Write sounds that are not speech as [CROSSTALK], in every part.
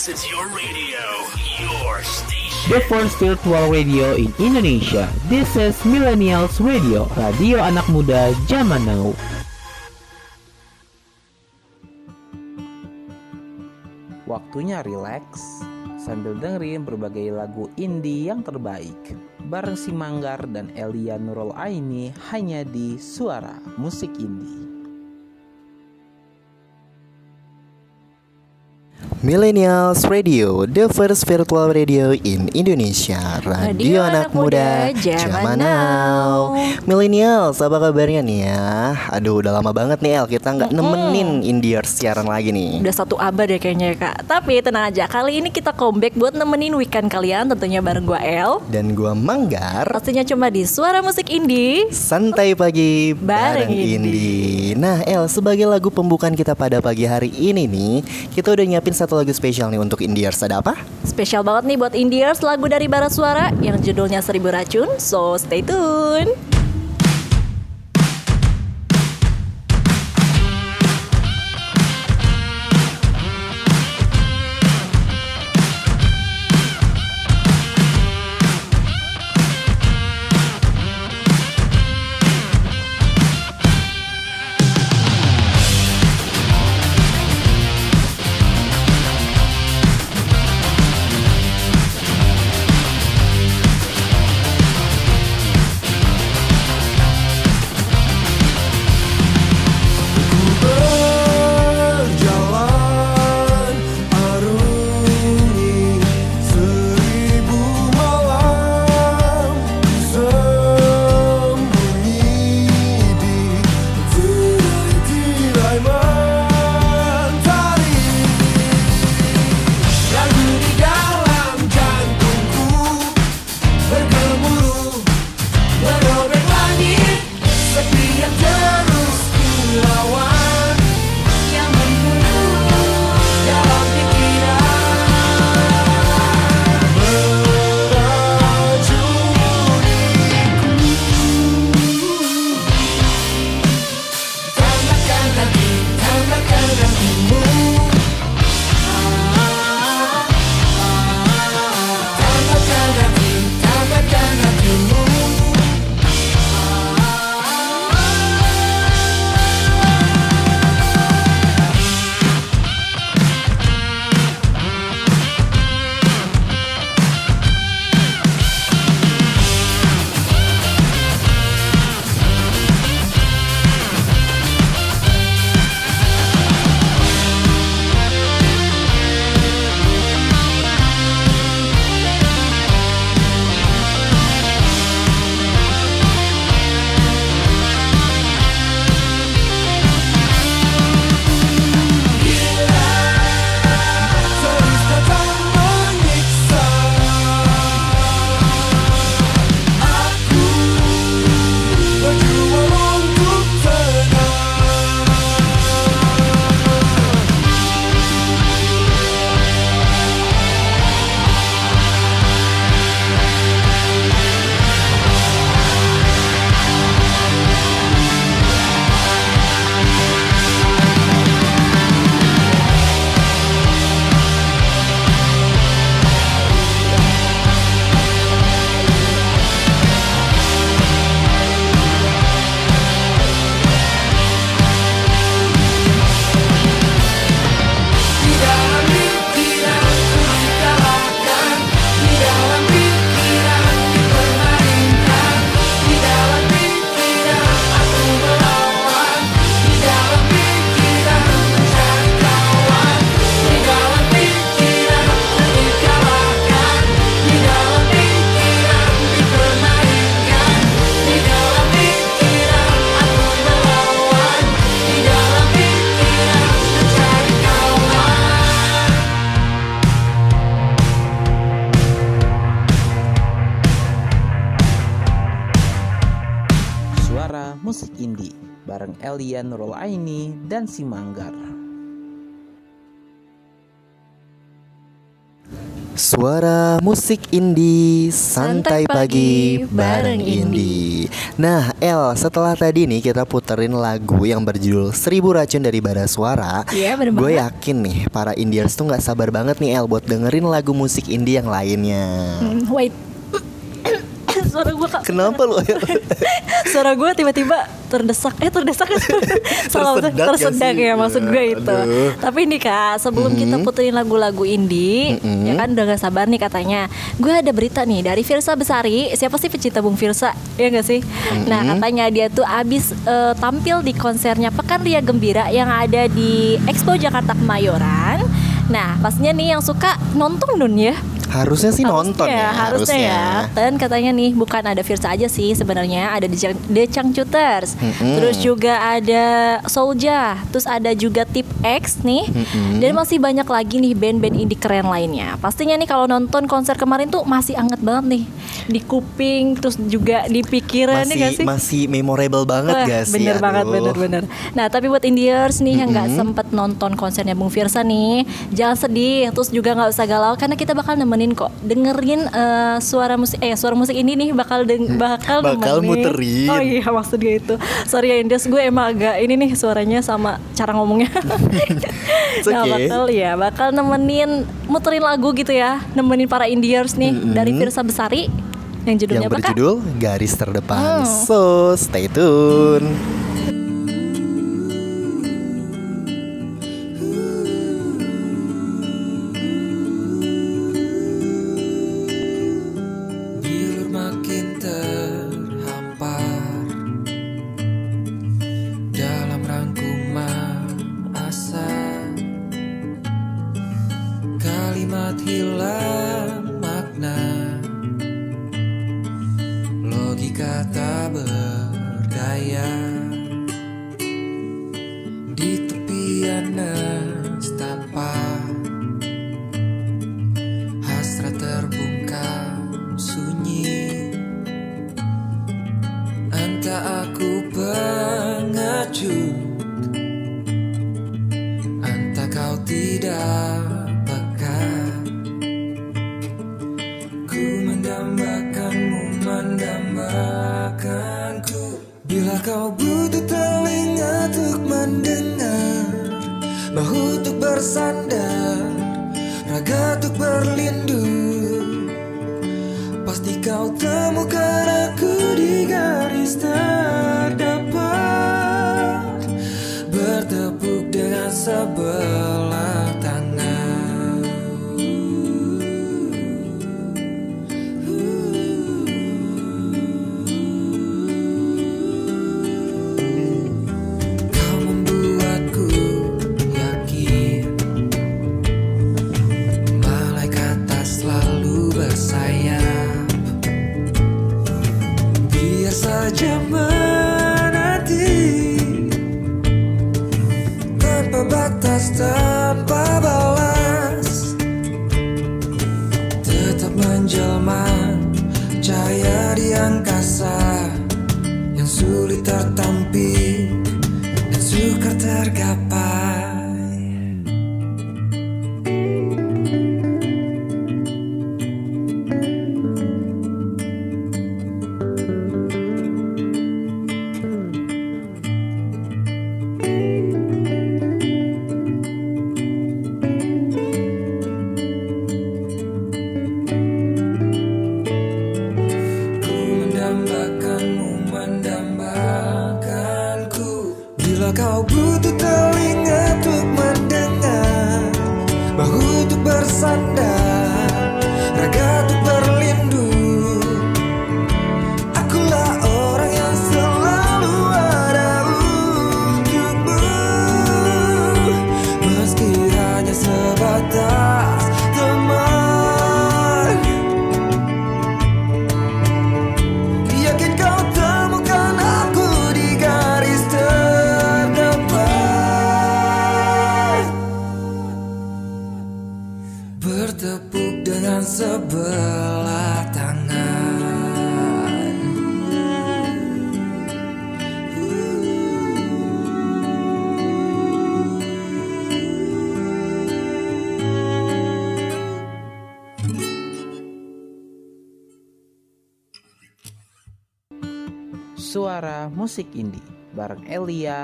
This is your radio, your station. The first virtual radio in Indonesia. This is Millennials Radio, radio anak muda zaman now. Waktunya relax sambil dengerin berbagai lagu indie yang terbaik. Bareng si Manggar dan Elia Nurul Aini hanya di Suara Musik Indie. Millennials Radio, the first virtual radio in Indonesia. Radio, anak, muda, zaman now. Millennials, apa kabarnya nih ya? Aduh, udah lama banget nih El, kita nggak nemenin Indiers siaran lagi nih. Udah satu abad ya kayaknya ya kak Tapi tenang aja Kali ini kita comeback buat nemenin weekend kalian Tentunya bareng gua El Dan gua Manggar. Pastinya cuma di Suara Musik Indie Santai pagi Bareng bareng Indie. Indie. Nah, El, sebagai lagu pembukaan kita pada pagi hari ini nih, kita udah nyiapin satu lagu spesial nih untuk Indiers. Ada apa? Spesial banget nih buat Indiers lagu dari Barat Suara Yang judulnya Seribu Racun So stay tune Elia Nurul Aini dan si Manggar. Suara musik indie santai Santai pagi pagi bareng indie. Nah, El, setelah tadi nih kita puterin lagu yang berjudul Seribu Racun dari Bara Suara. Iya, bener Gue yakin nih para indiers tuh nggak sabar banget nih El buat dengerin lagu musik indie yang lainnya. Hmm, Wait. Suara gue kak. Kenapa lu? [LAUGHS] Suara gue tiba-tiba terdesak. Eh terdesak ya [LAUGHS] Salah Tersedak Tersedak ya maksud gue itu. Aduh. Tapi ini kak Sebelum kita puterin lagu-lagu indie Ya kan udah gak sabar nih katanya. Gue ada berita nih Dari Firsa Besari. Siapa sih pecinta Bung Firsa? Ya gak sih? Nah katanya dia tuh abis eh, tampil di konsernya Pekan Ria Gembira Yang ada di Expo Jakarta Kemayoran. Nah pastinya nih yang suka nonton Nun ya Harusnya sih nonton ya. harusnya ya. Dan katanya nih bukan ada Firsa aja sih sebenarnya ada The Chang- The Changcuters. Terus juga ada Soulja, terus ada juga Tip X nih. Dan masih banyak lagi nih band-band indie keren lainnya. Pastinya nih kalau nonton konser kemarin tuh masih anget banget nih di kuping terus juga di pikiran ya gak Masih sih? masih memorable banget Wah, gak sih? Bener banget, Aduh. bener bener. Nah tapi buat Indiers nih yang nggak sempet nonton konsernya Bung Firsa nih, jangan sedih, terus juga nggak usah galau karena kita bakal nemenin kok, dengerin eh, suara musik, eh suara musik ini nih bakal deng bakal Bakal nemenin. muterin. Oh iya maksudnya itu. Sorry ya Indiers, gue emang agak ini nih suaranya sama cara ngomongnya. [LAUGHS] Nah okay. bakal ya, bakal nemenin muterin lagu gitu ya, nemenin para Indiers nih dari Firsa Besari yang judulnya yang apa berjudul Garis Terdepan. Hmm. So, stay tune. Bilur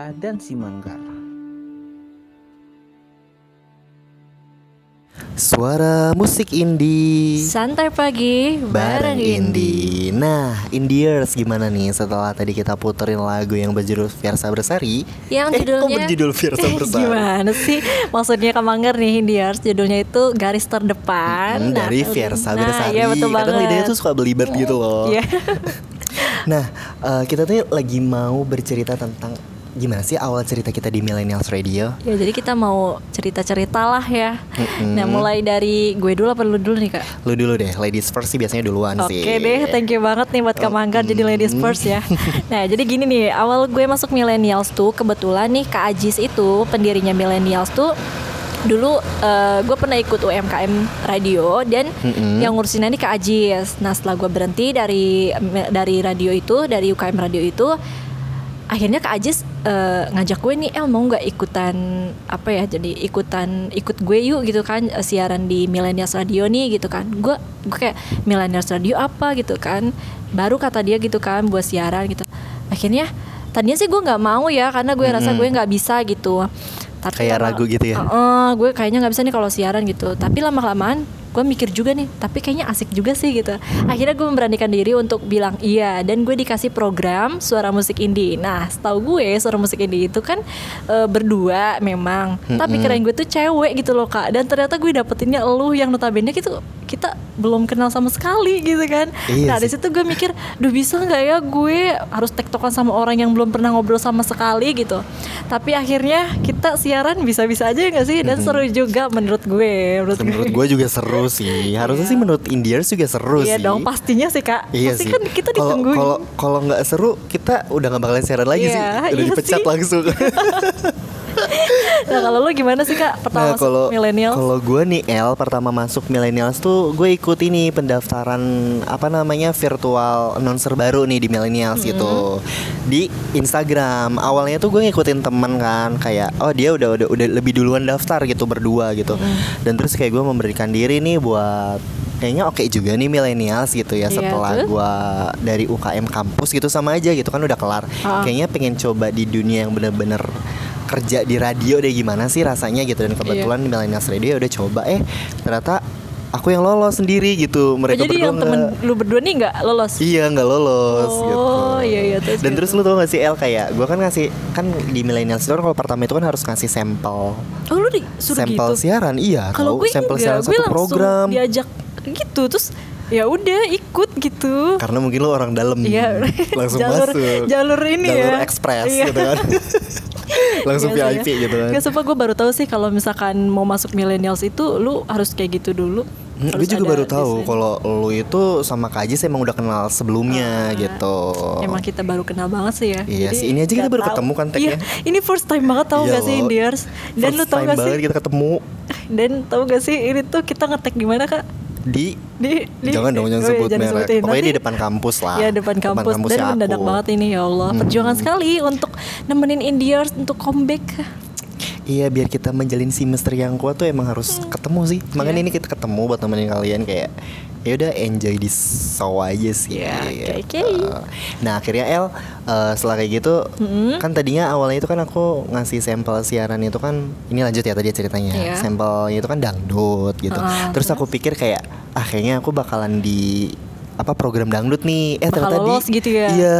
Elia dan Simanggar. Suara musik indie Santai pagi bareng indie. Nah, Indiers gimana nih setelah tadi kita puterin lagu yang berjudul Fiersa Bersari? Yang eh, judulnya kok berjudul Fiersa [LAUGHS] Bersari? Gimana sih? Maksudnya Kamanggar nih Indiars Judulnya itu garis terdepan Hmm, dari Nah, Fiersa nah, Bersari. Iya betul banget Kadang lidahnya tuh suka belibet gitu loh. Iya [LAUGHS] Nah, eh, kita tuh lagi mau bercerita tentang gimana sih awal cerita kita di Millennials Radio? Ya jadi kita mau cerita-cerita lah ya Nah mulai dari gue dulu apa lu dulu nih kak? Lu dulu deh, ladies first sih biasanya duluan Oke sih. deh, thank you banget nih buat Kamanggar jadi ladies first ya. [LAUGHS] Nah, jadi gini nih, awal gue masuk millennials tuh kebetulan nih Kak Ajis itu pendirinya millennials tuh dulu eh, gue pernah ikut UMKM radio dan yang ngurusin ini Kak Ajis. Nah, setelah gue berhenti dari dari radio itu, dari UKM radio itu akhirnya Kak Ajis eh, ngajak gue nih El mau nggak ikutan apa ya jadi ikutan ikut gue yuk gitu kan eh, siaran di Millennials Radio nih gitu kan. Gue gue kayak Millennials Radio apa? gitu kan. Baru kata dia gitu kan buat siaran gitu. Akhirnya tadinya sih gue nggak mau ya karena gue rasa gue nggak bisa gitu. Tapi Kayak lama- ragu gitu ya? "Eh, gue kayaknya nggak bisa nih kalau siaran gitu. Tapi lama kelamaan gue mikir juga nih tapi kayaknya asik juga sih gitu. Akhirnya gue memberanikan diri untuk bilang iya dan gue dikasih program suara musik indie. Nah setahu gue suara musik indie itu kan eh, berdua memang. Tapi keren gue tuh cewek gitu loh kak. Dan ternyata gue dapetinnya elu yang notabene gitu kita belum kenal sama sekali gitu kan. Iya nah di situ gue mikir duh bisa nggak ya gue harus tektokan sama orang yang belum pernah ngobrol sama sekali? gitu. Tapi akhirnya kita siaran bisa-bisa aja nggak sih? Dan seru juga menurut gue menurut, Menurut gue. juga seru sih. Harusnya sih menurut Indiers juga seru iya sih. dong pastinya sih kak Iya pasti sih. kan kita Kalau- ditungguin Kalau kalau nggak seru, kita udah nggak bakalan siaran lagi Iya, sih. Udah iya dipecat sih. langsung. [LAUGHS] [LAUGHS] nah kalau lu gimana sih kak? Pertama Nah masuk kalau millennials? kalau gue nih L pertama masuk millennials tuh gue ikut ini pendaftaran apa namanya virtual announcer baru nih di millennials gitu. Di Instagram. Awalnya tuh gue ngikutin teman kan kayak oh dia udah udah udah lebih duluan daftar gitu berdua gitu. Dan terus kayak gue memberikan diri nih buat kayaknya oke juga nih millennials gitu ya Iya, setelah gue dari UKM kampus gitu sama aja gitu kan udah kelar. Ah. kayaknya pengen coba di dunia yang bener-bener kerja di radio deh gimana sih rasanya gitu? Dan kebetulan di Millennials Radio udah coba. Eh ternyata aku yang lolos sendiri gitu. Oh, mereka jadi berdua yang temen lu berdua nih nggak lolos? Iya nggak lolos Oh, gitu. iya, iya, terus Dan gitu. terus lu tau gak sih El kayak gue kan ngasih kan di millennials itu kan kalau pertama itu kan harus ngasih sampel. Oh lu disuruh sampel gitu? siaran iya kalau sampel enggak siaran gue satu program. diajak gitu terus ya udah ikut gitu karena mungkin lu orang dalam Iya. langsung Jalur- masuk jalur ini jalur ya. ekspres Iya. gitu kan [LAUGHS] langsung Biasanya. VIP gitu kan Nggak, sumpah gue baru tahu sih kalau misalkan mau masuk millennials itu lu harus kayak gitu dulu. Hmm, gue juga baru tahu kalau lu itu sama Kak Ajis emang udah kenal sebelumnya gitu. Emang kita baru kenal banget sih ya. Iya Jadi sih, ini aja kita baru tahu. ketemu kan, Tek, Iya, ya? ini first time banget tau Iya gak sih loh. Indiers? Dan First lu tau time gak sih? kita ketemu [LAUGHS] Dan tau gak sih ini tuh kita ngetek di mana kak? Di, Di, di jangan dong jangan oh iya, sebut merek. sebutin. Pokoknya Nanti- di depan kampus lah. Ya depan kampus, kampusnya dan mendadak aku. Hmm. banget ini ya Allah Perjuangan sekali untuk nemenin Indiers untuk comeback Iya biar kita menjalin semester yang kuat tuh emang harus ketemu sih. Makanya Iya. ini kita ketemu buat nemenin kalian kayak ya udah enjoy di show aja sih. Iya, oke, gitu. oke. Nah akhirnya El eh, setelah kayak gitu kan tadinya awalnya itu kan aku ngasih sampel siaran itu kan ini lanjut ya tadi ceritanya. Iya. Sampelnya itu kan dangdut gitu. Ah, terus, aku pikir kayak ah kayaknya aku bakalan di apa program dangdut nih eh Bakal ternyata di- gitu ya? iya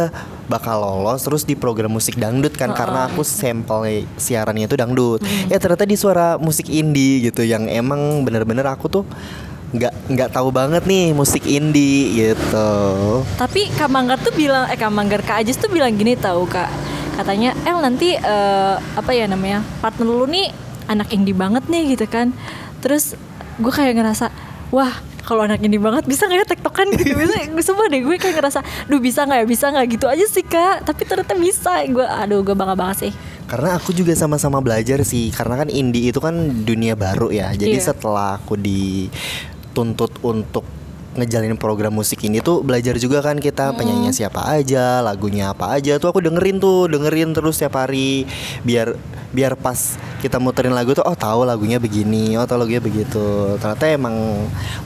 bakal lolos terus di program musik dangdut kan karena aku sampel siarannya itu dangdut ya ternyata di suara musik indie gitu yang emang bener-bener aku tuh nggak nggak tahu banget nih musik indie gitu Tapi Kak Manggar tuh bilang eh Kak Manggar Kak Ajis tuh bilang gini tahu Kak. Katanya El nanti eh, apa ya namanya? partner lu nih anak indie banget nih gitu kan. Terus gue kayak ngerasa wah kalau anak indie banget bisa nggak ya tektokan gitu bisa gue semua deh gue kayak ngerasa duh bisa nggak ya bisa nggak gitu aja sih kak tapi ternyata bisa gue aduh gue bangga banget sih Karena aku juga sama-sama belajar sih Karena kan indie itu kan dunia baru ya Jadi Iya. setelah aku dituntut untuk ngejalanin program musik ini tuh belajar juga kan kita penyanyinya siapa aja, lagunya apa aja tuh aku dengerin tuh, dengerin terus tiap hari biar biar pas kita muterin lagu tuh oh tahu lagunya begini, oh tahu lagunya begitu. Ternyata emang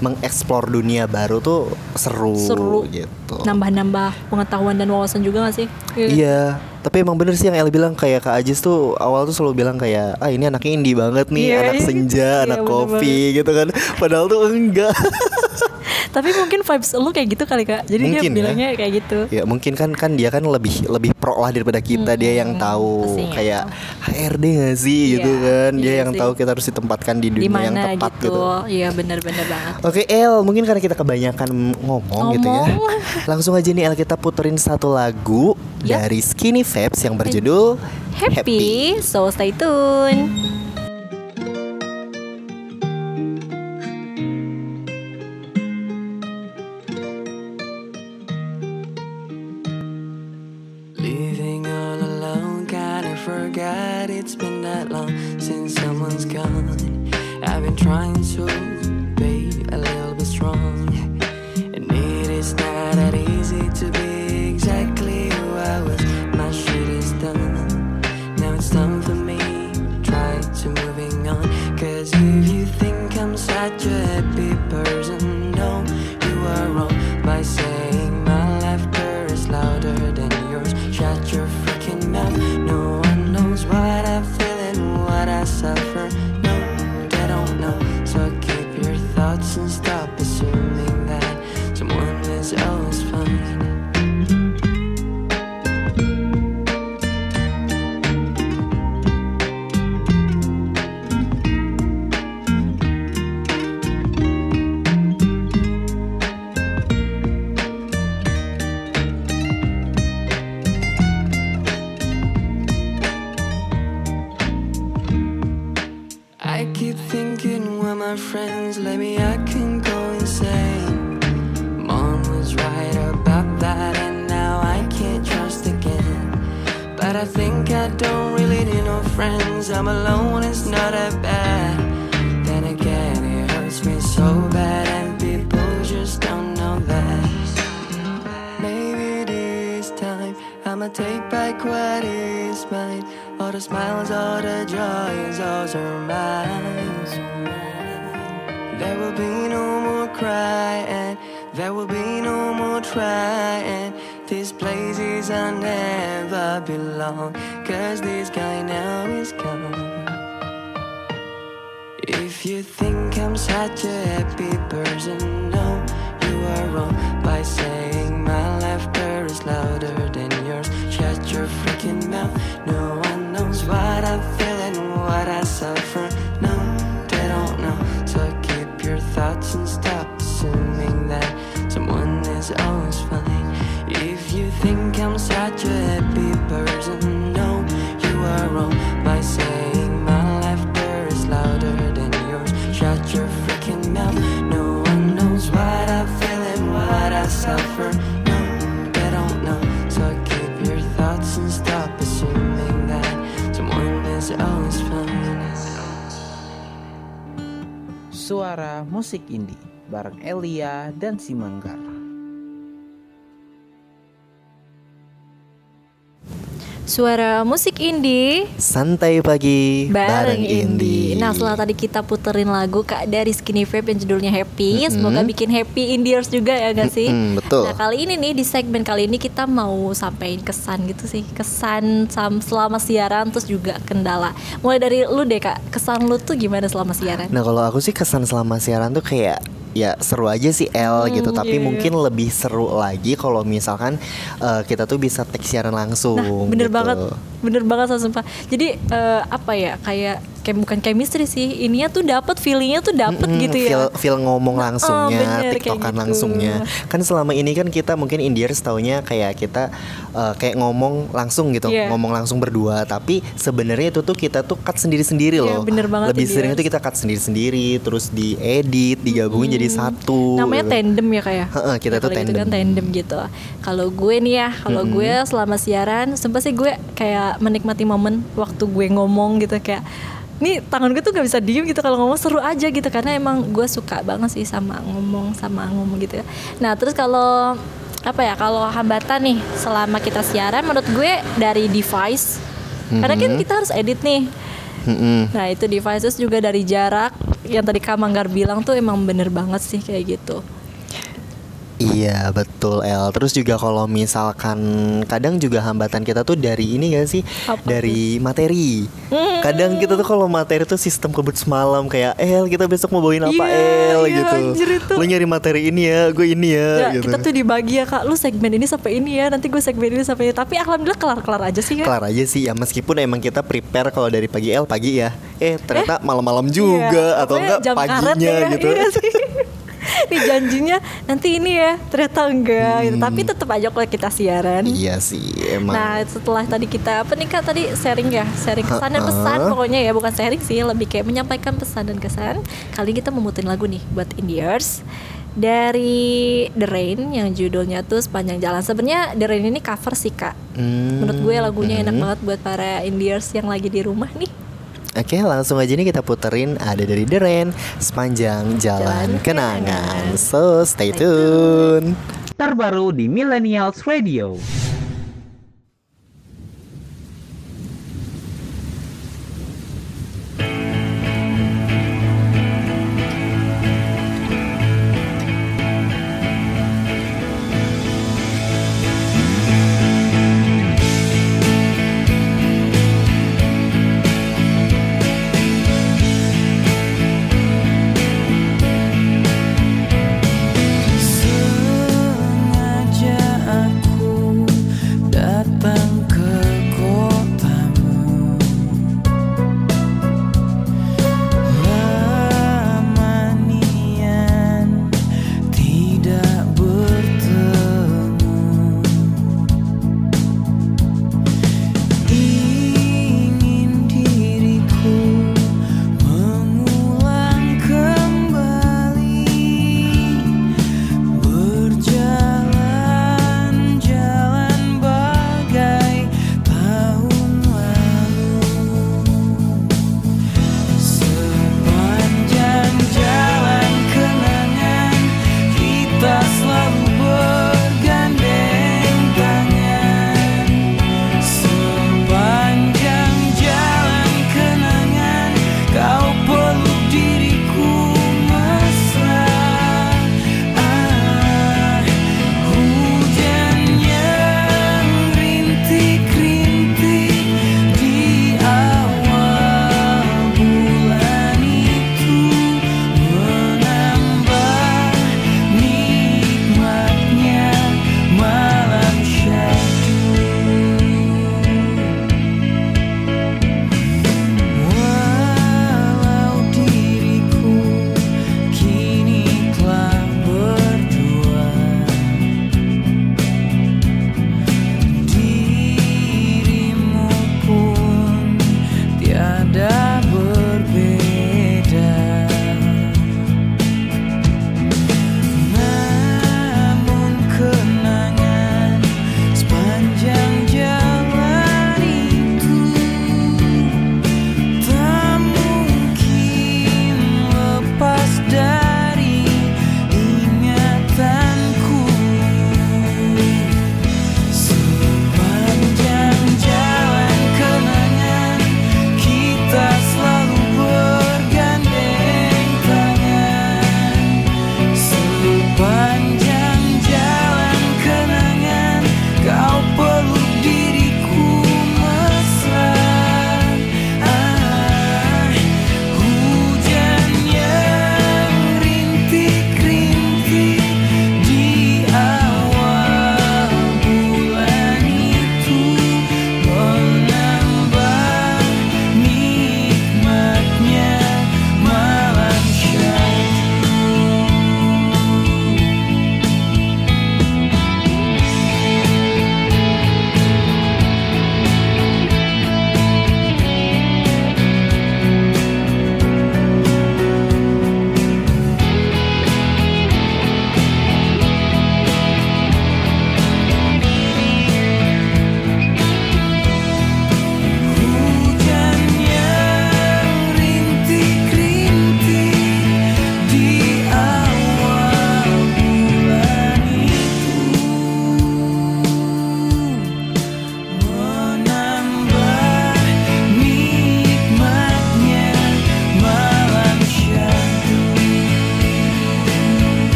mengeksplor dunia baru tuh seru, Seru. gitu. Nambah-nambah pengetahuan dan wawasan juga gak sih? Iya, tapi emang bener sih yang El bilang kayak Kak Ajis tuh awal tuh selalu bilang kayak ah ini anaknya indie banget nih, Iya, anak iya. senja, Iya, anak bener kopi gitu kan. Padahal tuh enggak. [LAUGHS] Tapi mungkin vibes lu kayak gitu kali kak. Jadi Mungkin dia ya. bilangnya kayak gitu. ya mungkin kan kan dia kan lebih lebih pro lah daripada kita dia yang tahu pastinya. kayak HRD gak sih Iya, gitu kan dia iya yang sih. tahu kita harus ditempatkan di dunia yang mana tepat gitu. gitu. Iya benar-benar banget. Oke El, mungkin karena kita kebanyakan ngomong, gitu ya. Ngomong. Langsung aja nih El kita puterin satu lagu Yap. dari Skinny Vapes yang berjudul Happy, so stay tune. There will be no more crying. There will be no more trying. This place is I never belong. Cause this guy now is gone. If you think I'm such a happy person, no, you are wrong by saying my laughter is louder than yours. Shut your freaking mouth. No one knows what I feel and what I suffer. Thoughts and stop assuming that someone is always fine. If you think I'm such a happy Suara musik indie bareng Elia dan si Suara musik indie Santai pagi bareng indie. Nah setelah tadi kita puterin lagu kak dari Skinny Vape yang judulnya Happy, semoga bikin happy indiers juga ya gak sih? Mm-mm, betul. Nah kali ini nih di segmen kali ini kita mau sampaikan kesan gitu sih, kesan selama siaran terus juga kendala. Mulai dari lu deh kak, kesan lu tuh gimana selama siaran? Nah kalau aku sih kesan selama siaran tuh kayak ya seru aja sih L gitu tapi iya. mungkin lebih seru lagi kalau misalkan eh, kita tuh bisa take siaran langsung Nah bener gitu. banget, bener banget sumpah. Jadi eh, apa ya kayak kayak bukan chemistry sih, ininya tuh dapat feelingnya tuh dapat Mm-mm, gitu feel, ya. feel ngomong langsungnya, bener, kayak tiktokan gitu. langsungnya. Kan selama ini kan kita mungkin Indiers taunya kayak kita eh, kayak ngomong langsung gitu, Iya. ngomong langsung berdua. Tapi sebenarnya itu tuh kita tuh cut sendiri-sendiri Iya, loh. bener banget, Lebih sering itu kita cut sendiri-sendiri, terus diedit, digabungin jadi satu. namanya gitu. tandem ya kayak Heeh, kita tuh kalau gitu tandem. kan tandem gitu kalau gue nih ya kalau gue selama siaran sumpah sih gue kayak menikmati momen waktu gue ngomong gitu kayak nih tangan gue tuh nggak bisa diem gitu. Kalau ngomong seru aja gitu karena emang gue suka banget sih sama ngomong sama ngomong gitu ya. Nah terus kalau apa ya kalau hambatan nih selama kita siaran menurut gue dari device karena kan kita harus edit nih. Mm-mm. nah itu devices juga dari jarak. Yang tadi Kak Manggar bilang tuh emang bener banget sih kayak gitu Iya betul El. Terus juga kalau misalkan Kadang juga hambatan kita tuh dari ini gak sih? Apa Dari materi. Kadang kita tuh kalau materi tuh sistem kebut semalam Kayak El kita besok mau bawain apa Iya, El? iya, gitu. itu. Lu nyari materi ini ya Gue ini ya, ya gitu. kita tuh dibagi ya kak. Lu segmen ini sampai ini ya nanti gue segmen ini sampai ini. Tapi alhamdulillah kelar-kelar aja sih ya Kelar aja sih ya. Meskipun emang kita prepare Kalau dari pagi El pagi ya. Eh ternyata malam-malam juga Iya, Atau enggak paginya ya, gitu. Iya sih. Nih janjinya nanti ini ya ternyata enggak gitu. Tapi tetap aja kalau kita siaran. Iya sih emang Nah setelah tadi kita apa nih kak tadi sharing ya sharing kesan dan pesan pokoknya ya bukan sharing sih lebih kayak menyampaikan pesan dan kesan. Kali ini kita memutin lagu nih buat Indiers dari The Rain yang judulnya tuh sepanjang jalan. Sebenarnya The Rain ini cover sih kak. Hmm, Menurut gue lagunya enak hmm. banget buat para Indiers yang lagi di rumah nih. Oke langsung aja nih kita puterin ada dari The Rain sepanjang jalan Jalan kenangan. kenangan. So stay tune. Terbaru di Millennials Radio.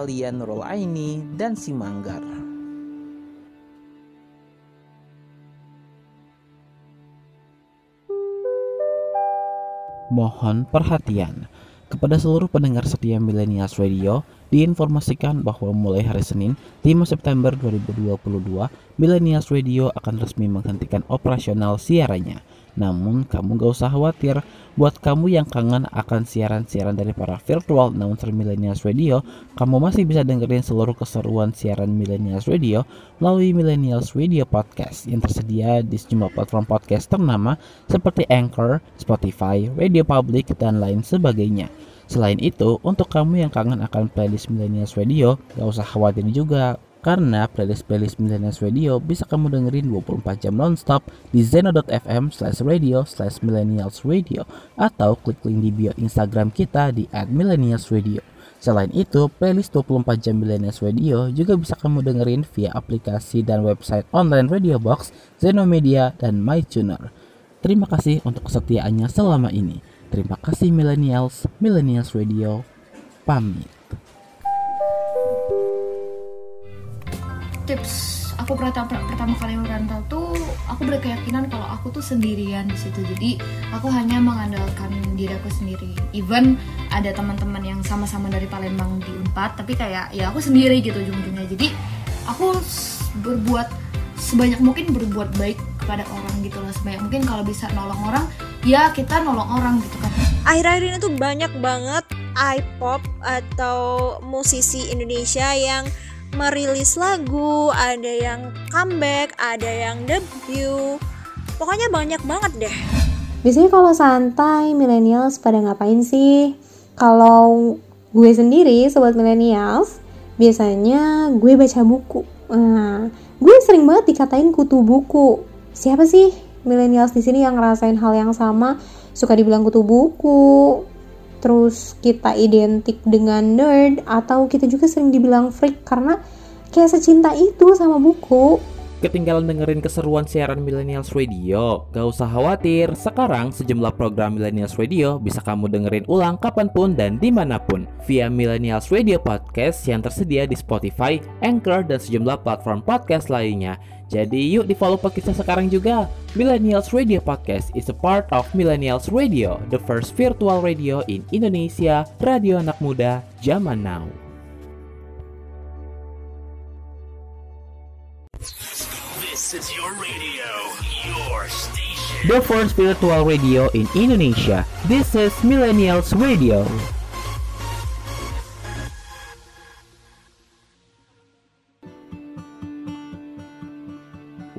Elian Nurul Aini dan si Manggar. Mohon perhatian kepada seluruh pendengar setia Millennials Radio diinformasikan bahwa mulai hari Senin 5 September 2022 Millennials Radio akan resmi menghentikan operasional siarannya. Namun kamu gak usah khawatir, buat kamu yang kangen akan siaran-siaran dari para virtual announcer Millennials Radio, kamu masih bisa dengerin seluruh keseruan siaran Millennials Radio melalui Millennials Radio Podcast yang tersedia di sejumlah platform podcast ternama seperti Anchor, Spotify, Radio Public, dan lain sebagainya. Selain itu, untuk kamu yang kangen akan playlist Millennials Radio, gak usah khawatir juga karena playlist-playlist Millennials Radio bisa kamu dengerin 24 jam nonstop di zeno.fm slash radio slash millennials radio atau klik link di bio Instagram kita di @millennialsradio. Selain itu, playlist 24 jam Millennials Radio juga bisa kamu dengerin via aplikasi dan website online Radio Box, Zeno Media, dan MyTuner. Terima kasih untuk kesetiaannya selama ini. Terima kasih Millennials, Millennials Radio, pamit. Tips aku pertama pertama kali merantau tuh aku berkeyakinan kalau aku tuh sendirian di situ. Jadi aku hanya mengandalkan diri aku sendiri. Even ada teman-teman yang sama-sama dari Palembang di Unpad tapi kayak ya aku sendiri gitu ujung-ujungnya. Jadi aku berbuat sebanyak mungkin berbuat baik kepada orang gitu loh sebanyak mungkin kalau bisa nolong orang ya kita nolong orang gitu kan. Akhir-akhir ini tuh banyak banget iPop atau musisi Indonesia yang merilis lagu, ada yang comeback, ada yang debut. Pokoknya banyak banget deh. Biasanya kalau santai, millennials pada ngapain sih? Kalau gue sendiri, sobat millennials, biasanya gue baca buku. Nah, gue sering banget dikatain kutu buku. Siapa sih millennials di sini yang ngerasain hal yang sama? Suka dibilang kutu buku, terus kita identik dengan nerd, atau kita juga sering dibilang freak karena kayak secinta itu sama buku. Ketinggalan dengerin keseruan siaran Millennials Radio? Gak usah khawatir, sekarang sejumlah program Millennials Radio bisa kamu dengerin ulang kapan pun dan di mana pun via Millennials Radio Podcast yang tersedia di Spotify, Anchor, dan sejumlah platform podcast lainnya. Jadi yuk di follow podcast sekarang juga. Millennials Radio Podcast is a part of Millennials Radio, the first virtual radio in Indonesia, radio anak muda zaman now. This is your radio, your station. The first virtual radio in Indonesia. This is Millennials Radio.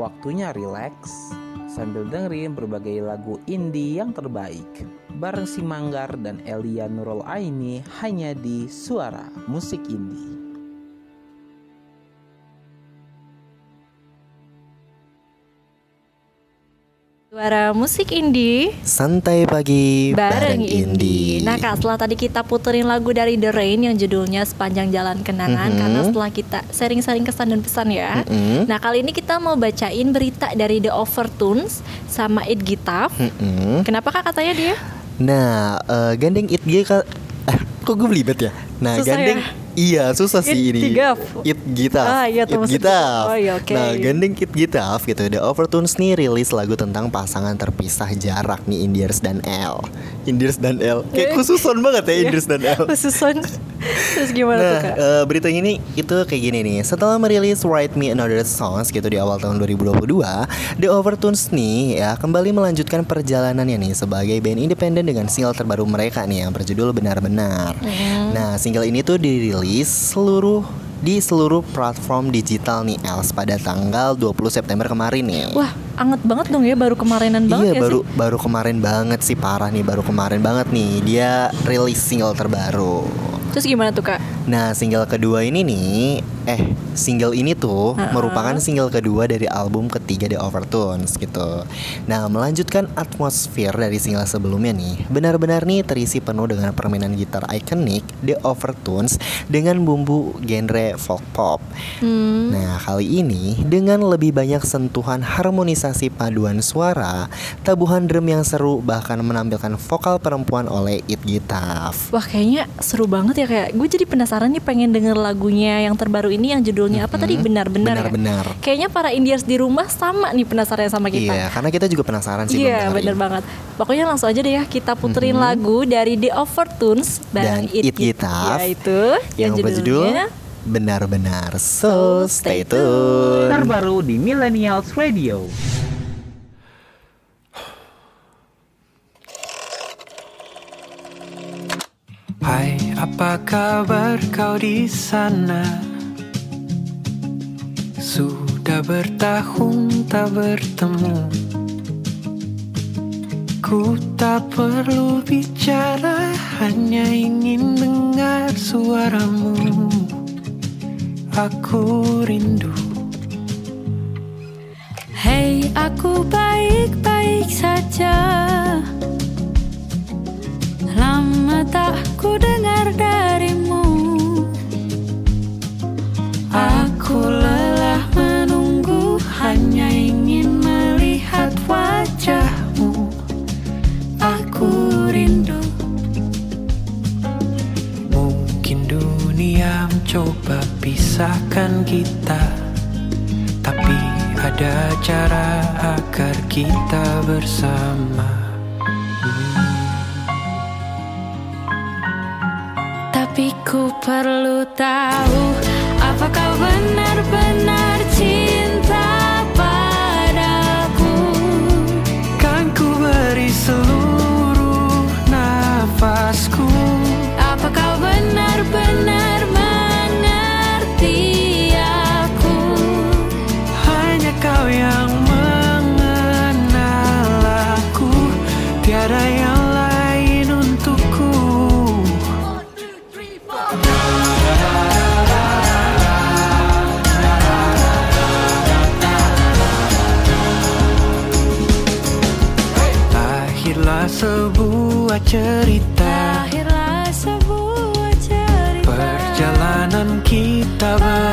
Waktunya rileks sambil dengerin berbagai lagu indie yang terbaik. Bareng si Manggar dan Elia Nurul Aini hanya di Suara Musik Indie. Suara musik indie Santai pagi bareng indie. Nah kak, setelah tadi kita puterin lagu dari The Rain yang judulnya Sepanjang Jalan Kenangan, Mhm. karena setelah kita sharing-sharing kesan dan pesan ya. Mm-mm. Nah kali ini kita mau bacain berita dari The Overtones sama It Gitaf. Mm-mm. Kenapa kak katanya dia? Nah, eh, gandeng it G ka- eh, kok gue belibet ya? Nah, Susah gandeng ya? iya susah sih It ini. It Gitaf. Ah, iya, It Gitaf. Oh, iya, oke. Nah, gandeng It Gitaf gitu. The Overtones nih rilis lagu tentang pasangan terpisah jarak nih Indiers dan L. Indiers dan L. Kayak khususon banget ya Indiers dan L. Khususon. Terus gimana tuh Nah, kak? eh, berita ini itu kayak gini nih. Setelah merilis Write Me Another Songs gitu di awal tahun 2022, The Overtones nih ya kembali melanjutkan perjalanannya nih sebagai band independen dengan single terbaru mereka nih yang berjudul Benar-benar. Nah, single ini tuh dirilis seluruh di seluruh platform digital nih Els pada tanggal 20 September kemarin nih. Wah, anget banget dong ya baru kemarinan banget Iya ya baru sih? baru kemarin banget sih parah nih baru kemarin banget nih dia rilis single terbaru. Terus gimana tuh kak? Nah, single kedua ini nih, eh single ini tuh merupakan single kedua dari album ketiga The Overtones gitu. Nah, melanjutkan atmosfer dari single sebelumnya nih, benar-benar nih terisi penuh dengan permainan gitar ikonik The Overtones dengan bumbu genre folk pop. Nah, kali ini dengan lebih banyak sentuhan harmonisasi paduan suara, tabuhan drum yang seru bahkan menampilkan vokal perempuan oleh It Gitaf. Wah kayaknya seru banget ya kayak gue jadi penasaran nih pengen denger lagunya yang terbaru ini yang judulnya apa tadi benar-benar ya? Benar-benar. Kayaknya para Indians di rumah sama nih penasaran sama kita. Iya, karena kita juga penasaran sih Iya dengerin. banget Pokoknya langsung aja deh ya Kita puterin lagu dari The Overtones Dan It Git- Gitaf Yaitu yang berjudul benar-benar. So stay tune. Terbaru di Millennials Radio. Hai, apa kabar kau di sana? Sudah bertahun tak bertemu. Ku tak perlu bicara, hanya ingin dengar suaramu. Aku rindu. Hei, aku baik-baik saja. Lama tak ku dengar darimu. Mencoba pisahkan kita. Tapi ada cara agar kita bersama. Tapi ku perlu tahu Apa kau benar-benar cinta padaku? Kan ku beri seluruh nafasku. Apa kau benar-benar cerita. Lahirlah sebuah cerita. Perjalanan kita berdua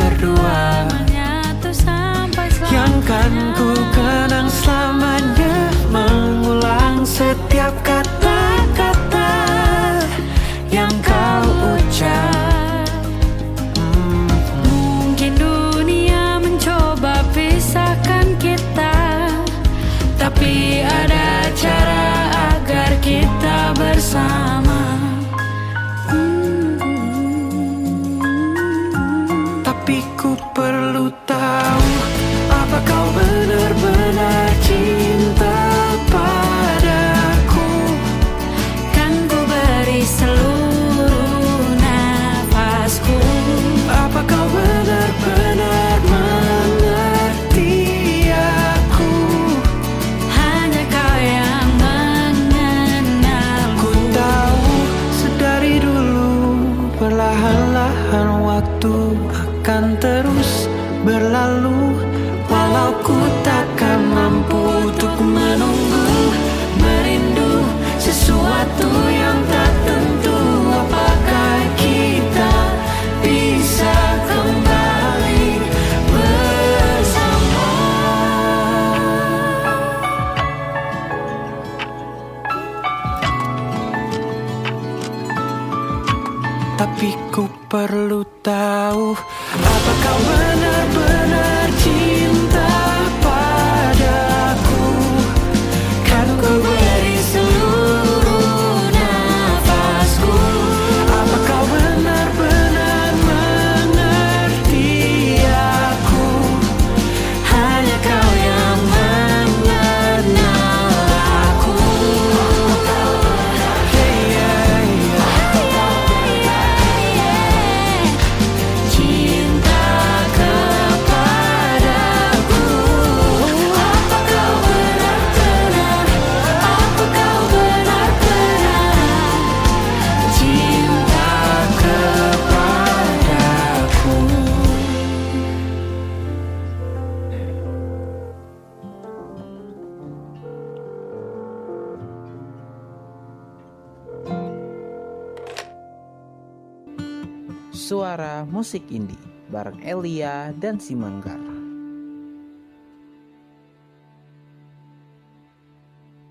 Suara Musik Indie bareng Elia dan si Manggar.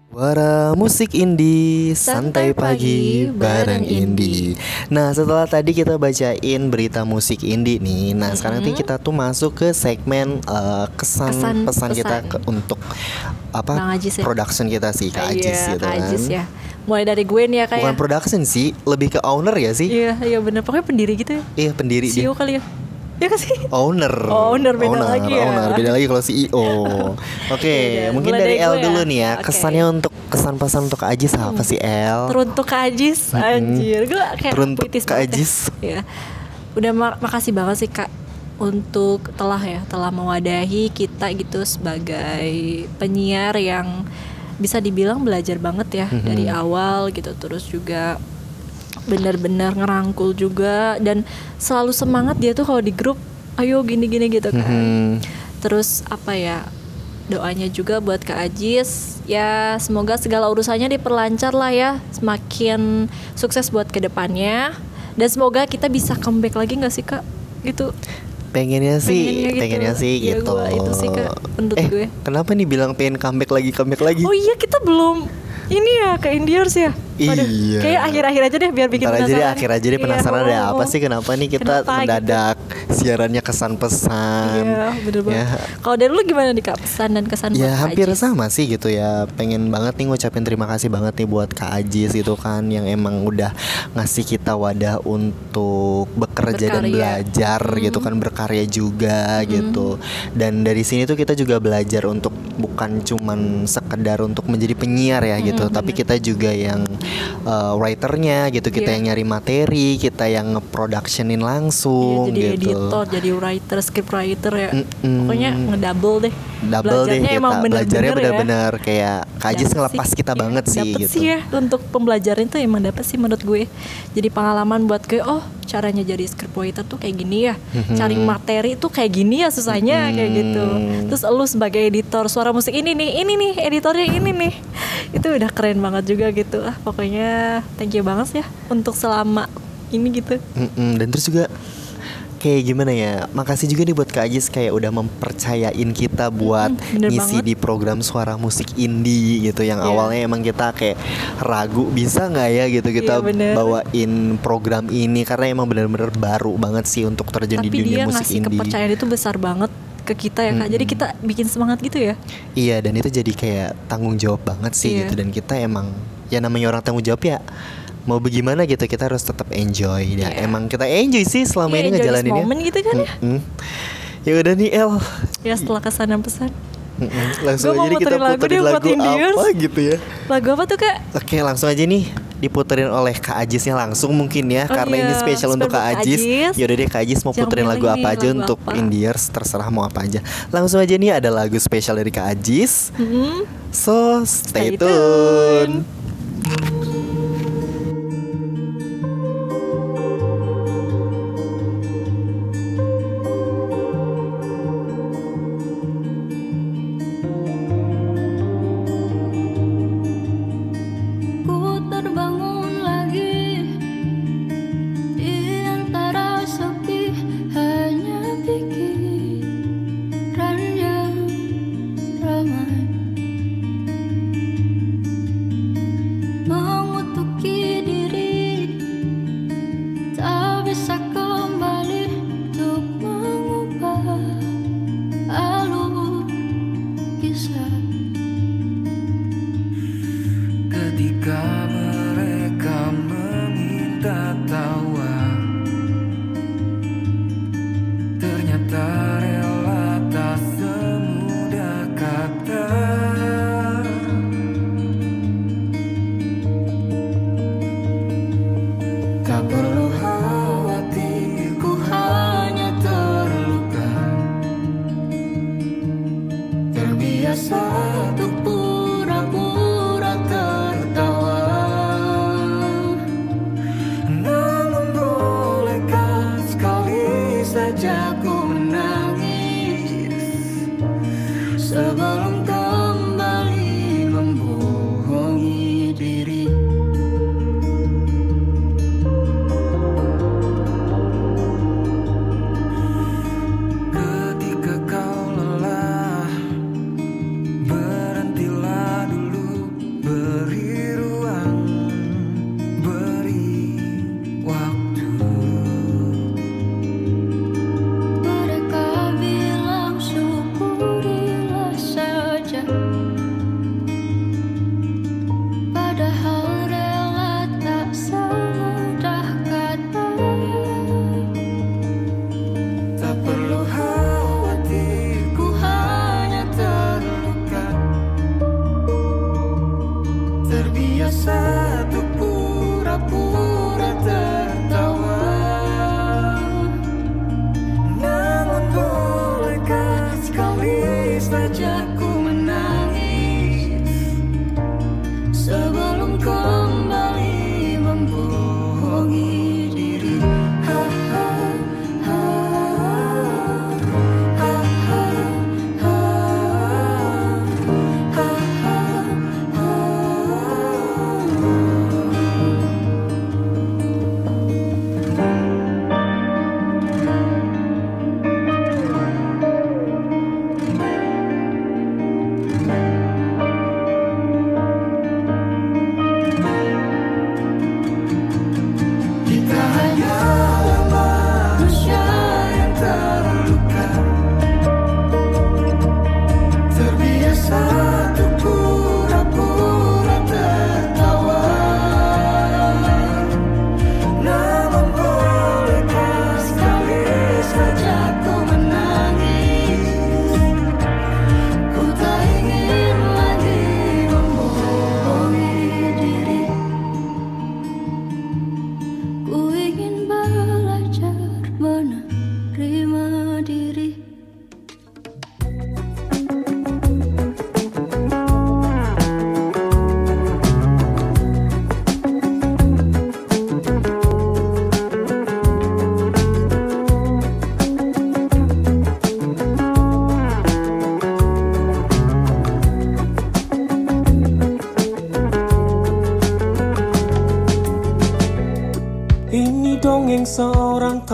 Suara musik indie santai pagi bareng indie. Nah setelah tadi kita bacain berita musik indie nih, nah sekarang nih kita tuh masuk ke segmen eh, kesan, Kesan pesan kita pesan. ke- untuk apa ya? production kita sih Kak Ajis Iya, gitu kan. Ajis ya. Mulai dari gue nih ya kayak. Bukan production sih, lebih ke owner ya sih. Iya, iya bener. Pokoknya pendiri gitu ya. Iya pendiri dia. CEO kali ya. Ya kan sih? Owner. Oh, owner, beda lagi ya. Owner, beda lagi kalau CEO. [LAUGHS] Oke, Yaudah, mungkin mulai dari dari L gue dulu ya. nih ya. Oke. Kesannya untuk kesan pesan untuk Kak Ajis apa sih L? Teruntuk Kak Ajis, anjir. Gue kayak Teruntuk Kak ya. Ajis. Ya. Udah ma- makasih banget sih Kak untuk telah ya, telah mewadahi kita gitu sebagai penyiar yang bisa dibilang belajar banget ya Mhm. dari awal gitu. Terus juga benar-benar ngerangkul juga dan selalu semangat dia tuh kalau di grup ayo gini-gini gitu kan. Mhm. Terus apa ya doanya juga buat Kak Ajis. Ya semoga segala urusannya diperlancar lah ya semakin sukses buat ke depannya. Dan semoga kita bisa comeback lagi nggak sih Kak? Gitu Pengennya sih, Pengennya gitu. pengennya sih Ya, gitu. gua itu sih, Kak, menurut eh, gue. kenapa nih bilang pengen comeback lagi, comeback lagi? oh iya kita belum ini ya ke Indiers ya Waduh, Iya. kayak akhir-akhir aja deh biar bikin Ntar aja deh penasaran. akhir aja deh Iya, penasaran ada oh, apa sih kenapa nih kita Kenapa gitu? mendadak siarannya kesan pesan. Iya bener banget. Ya, Kalau dari lu gimana nih Kak? Pesan dan kesan Ya hampir Ajis? sama sih gitu ya. Pengen banget nih ngucapin terima kasih banget nih buat Kak Ajis itu kan Yang emang udah ngasih kita wadah untuk bekerja dan belajar gitu kan Berkarya juga gitu. Dan dari sini tuh kita juga belajar untuk bukan cuman sekedar untuk menjadi penyiar ya gitu Tapi kita juga yang uh, writernya gitu Kita Iya. yang nyari materi, kita yang nge-productionin langsung jadi gitu editor, jadi writer, script writer ya. Mm-mm. Pokoknya ngedouble deh. double deh Belajarnya kita emang bener-bener belajarnya ya. benar-benar kayak Kak Ajis Dapet ngelepas sih. kita Iya, banget sih dapet gitu sih ya untuk pembelajaran itu emang dapat sih menurut gue. Jadi pengalaman buat gue, oh caranya jadi script writer tuh kayak gini ya. Cari materi tuh kayak gini ya susahnya kayak gitu. Terus lu sebagai editor suara musik ini nih, ini nih editornya ini nih. Itu udah keren banget juga gitu. Ah, pokoknya thank you banget ya untuk selama ini gitu. Dan terus juga kayak gimana ya makasih juga nih buat Kak Ajis kayak udah mempercayain kita buat bener ngisi banget. di program suara musik indie gitu yang Iya. awalnya emang kita kayak ragu bisa nggak ya gitu kita Iya, bener. bawain program ini karena emang bener-bener baru banget sih untuk terjun di Tapi dunia dia musik ngasih indie kepercayaan itu besar banget ke kita ya kak. Jadi kita bikin semangat gitu ya. Iya dan itu jadi kayak tanggung jawab banget sih Iya. gitu dan kita emang ya namanya orang tanggung jawab ya mau bagaimana gitu kita harus tetap enjoy ya Iya. emang kita enjoy sih selama Iya, ini ngejalaninnya moment gitu kan ya. Mm-mm. ya udah nih El Ya setelah kesan dan pesan. Mm-mm. langsung aja kita lagu puterin lagu Indians. apa gitu ya Lagu apa tuh kak? oke langsung aja nih diputerin oleh Kak Ajisnya langsung mungkin ya Oh karena ini iya, spesial untuk Kak Ajis. Ajis. Yaudah deh Kak Ajis mau Jangan puterin lagu apa aja lagu untuk apa. Indiers terserah mau apa aja. Langsung aja nih ada lagu spesial dari Kak Ajis. Hmm, So stay, Stay tune. tune.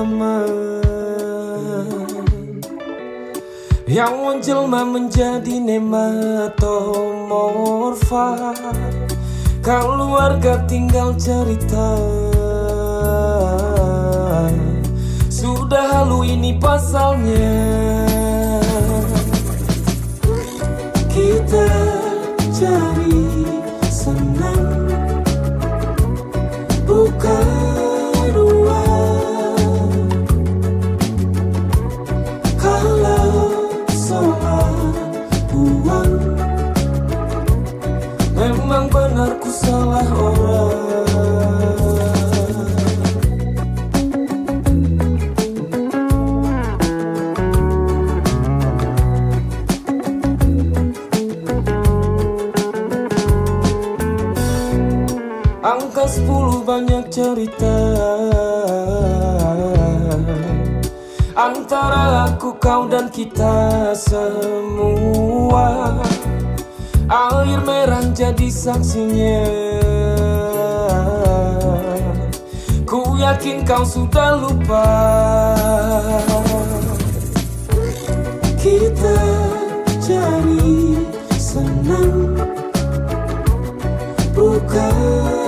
come. banyak cerita. Antara aku, kau dan kita semua. Air merah jadi saksinya. Ku yakin kau sudah lupa. Kita cari senang. Bukan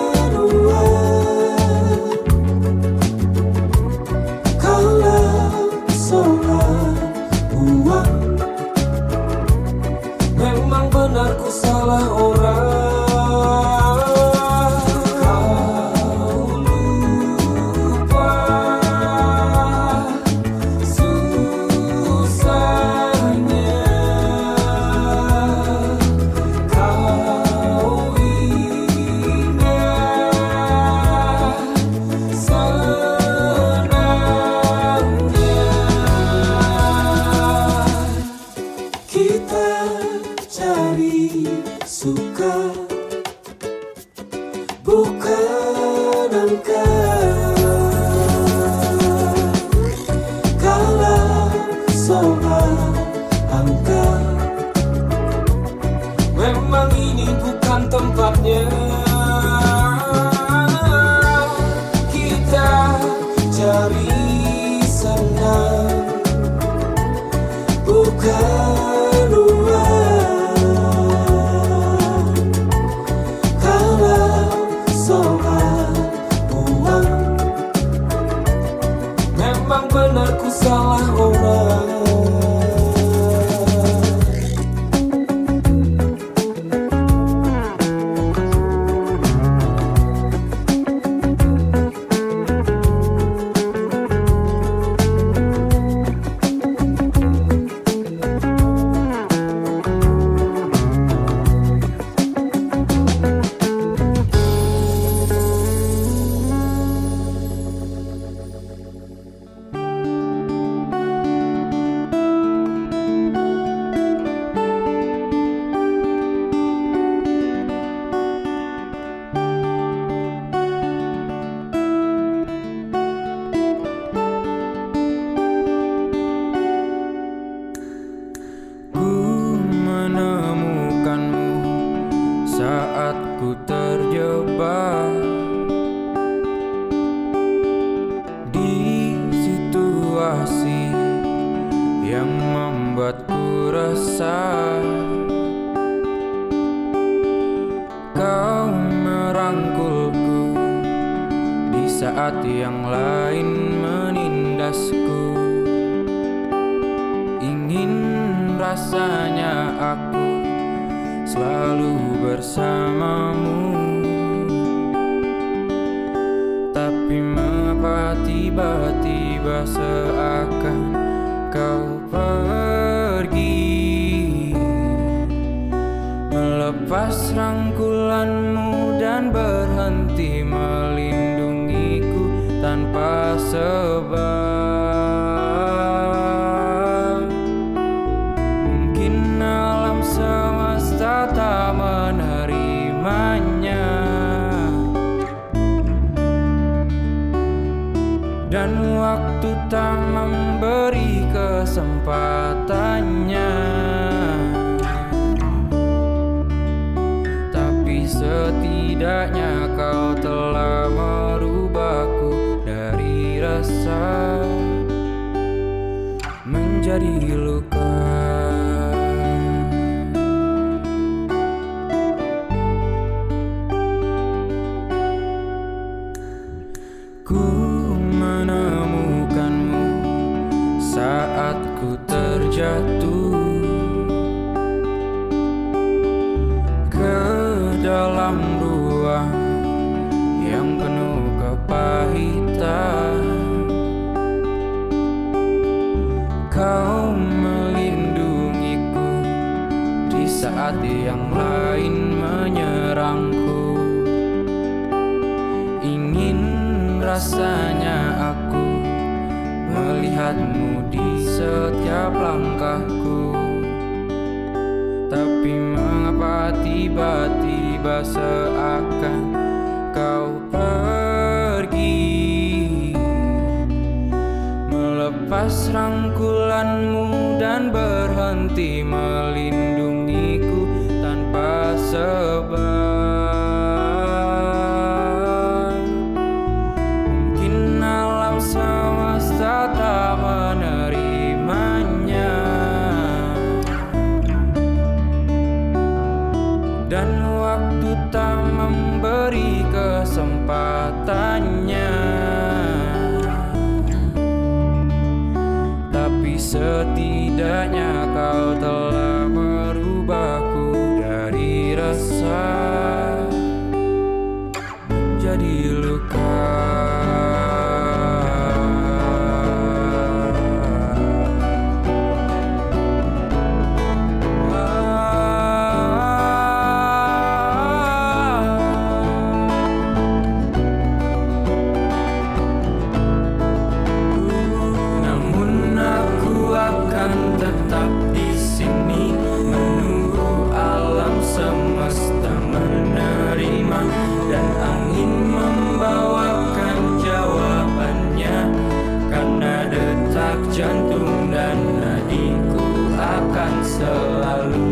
jantung dan nadiku akan selalu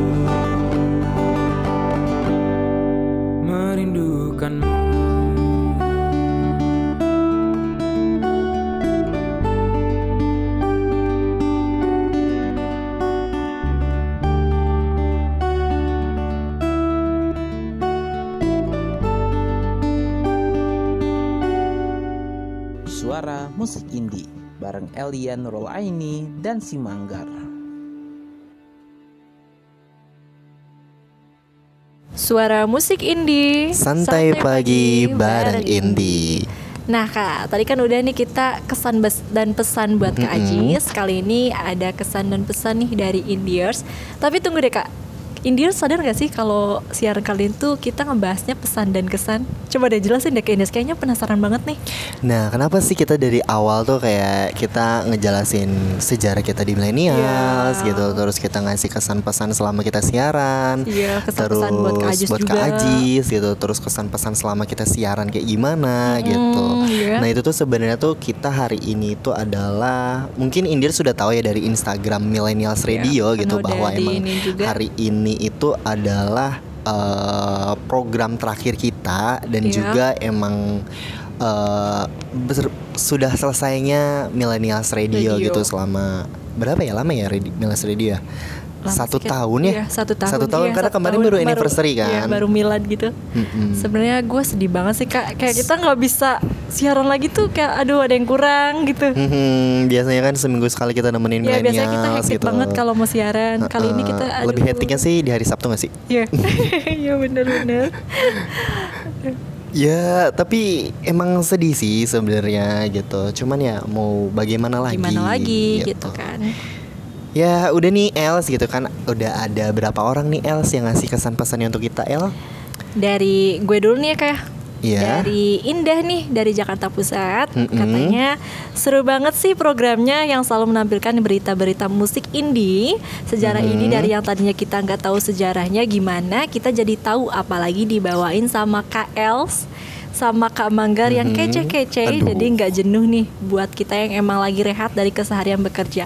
merindukanmu. Suara musik indie bareng Elia Nurul Aini dan si Manggar. Suara musik indie Santai pagi bareng Indi. Nah kak, tadi kan udah nih kita kesan bes- dan pesan buat Kak Mm-mm. Ajis Kali ini ada kesan dan pesan nih dari Indiers Tapi tunggu deh kak Indiers sadar gak sih kalau siaran kali itu kita ngebahasnya pesan dan kesan? Coba deh jelasin deh ke Indiers, kayaknya penasaran banget nih Nah, kenapa sih kita dari awal tuh kayak kita ngejelasin sejarah kita di millennials Iya. gitu, terus kita ngasih kesan pesan selama kita siaran, Iya, kesan-pesan terus buat Kak Ajis buat juga. Kak Ajis gitu, terus kesan pesan selama kita siaran kayak gimana gitu. iya. Nah itu tuh sebenarnya tuh kita hari ini tuh adalah mungkin Indir sudah tahu ya dari Instagram Millennials Radio kan gitu bahwa emang ini juga. hari ini itu adalah eh, program terakhir kita dan Iya. juga emang ber- sudah selesainya Millennials Radio, Radio. gitu selama berapa ya lama ya Millennials Radio ya? Lama Satu kayak- tahun ya? Iya, satu tahun. Satu tahun, Iya, karena satu kemarin tahun. baru anniversary Iya, kan? baru milad gitu. Mm-mm. Sebenarnya gue sedih banget sih kak. Kayak kita nggak bisa siaran lagi tuh kayak aduh ada yang kurang gitu. Hmm, biasanya kan seminggu sekali kita nemenin Ya biasanya kita hektik gitu. banget kalau mau siaran. Kali ini Heeh. kita aduh. lebih hektiknya sih di hari Sabtu gak sih? Iya, [LAUGHS] iya bener-bener. Ya, tapi emang sedih sih sebenarnya gitu. Cuman ya mau bagaimana lagi? Gimana lagi gitu kan? Ya udah nih Els gitu kan Udah ada berapa orang nih Els yang ngasih kesan pesannya untuk kita El? Dari gue dulu nih ya kayak. Iya. Dari Indah nih dari Jakarta Pusat Mm-mm. katanya seru banget sih programnya yang selalu menampilkan berita-berita musik indie sejarah Mm-mm. ini dari yang tadinya kita nggak tahu sejarahnya gimana kita jadi tahu apalagi dibawain sama Kak Els sama Kak Manggar yang Mhm. kece-kece. Jadi nggak jenuh nih buat kita yang emang lagi rehat dari keseharian bekerja.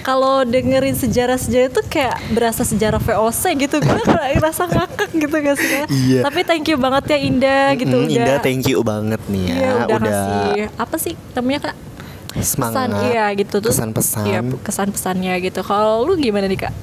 Kalau dengerin sejarah-sejarah itu kayak berasa sejarah VOC gitu. [LAUGHS] Gue kayak ngerasa ngakak gitu gak sih? Iya. tapi thank you banget ya Indah gitu. Mm, udah. Indah thank you banget nih ya. Iya, udah, kasih apa sih namanya kak semangat pesan iya gitu. Tuh Kesan-pesan. iya kesan pesannya gitu. Kalau lu gimana nih kak?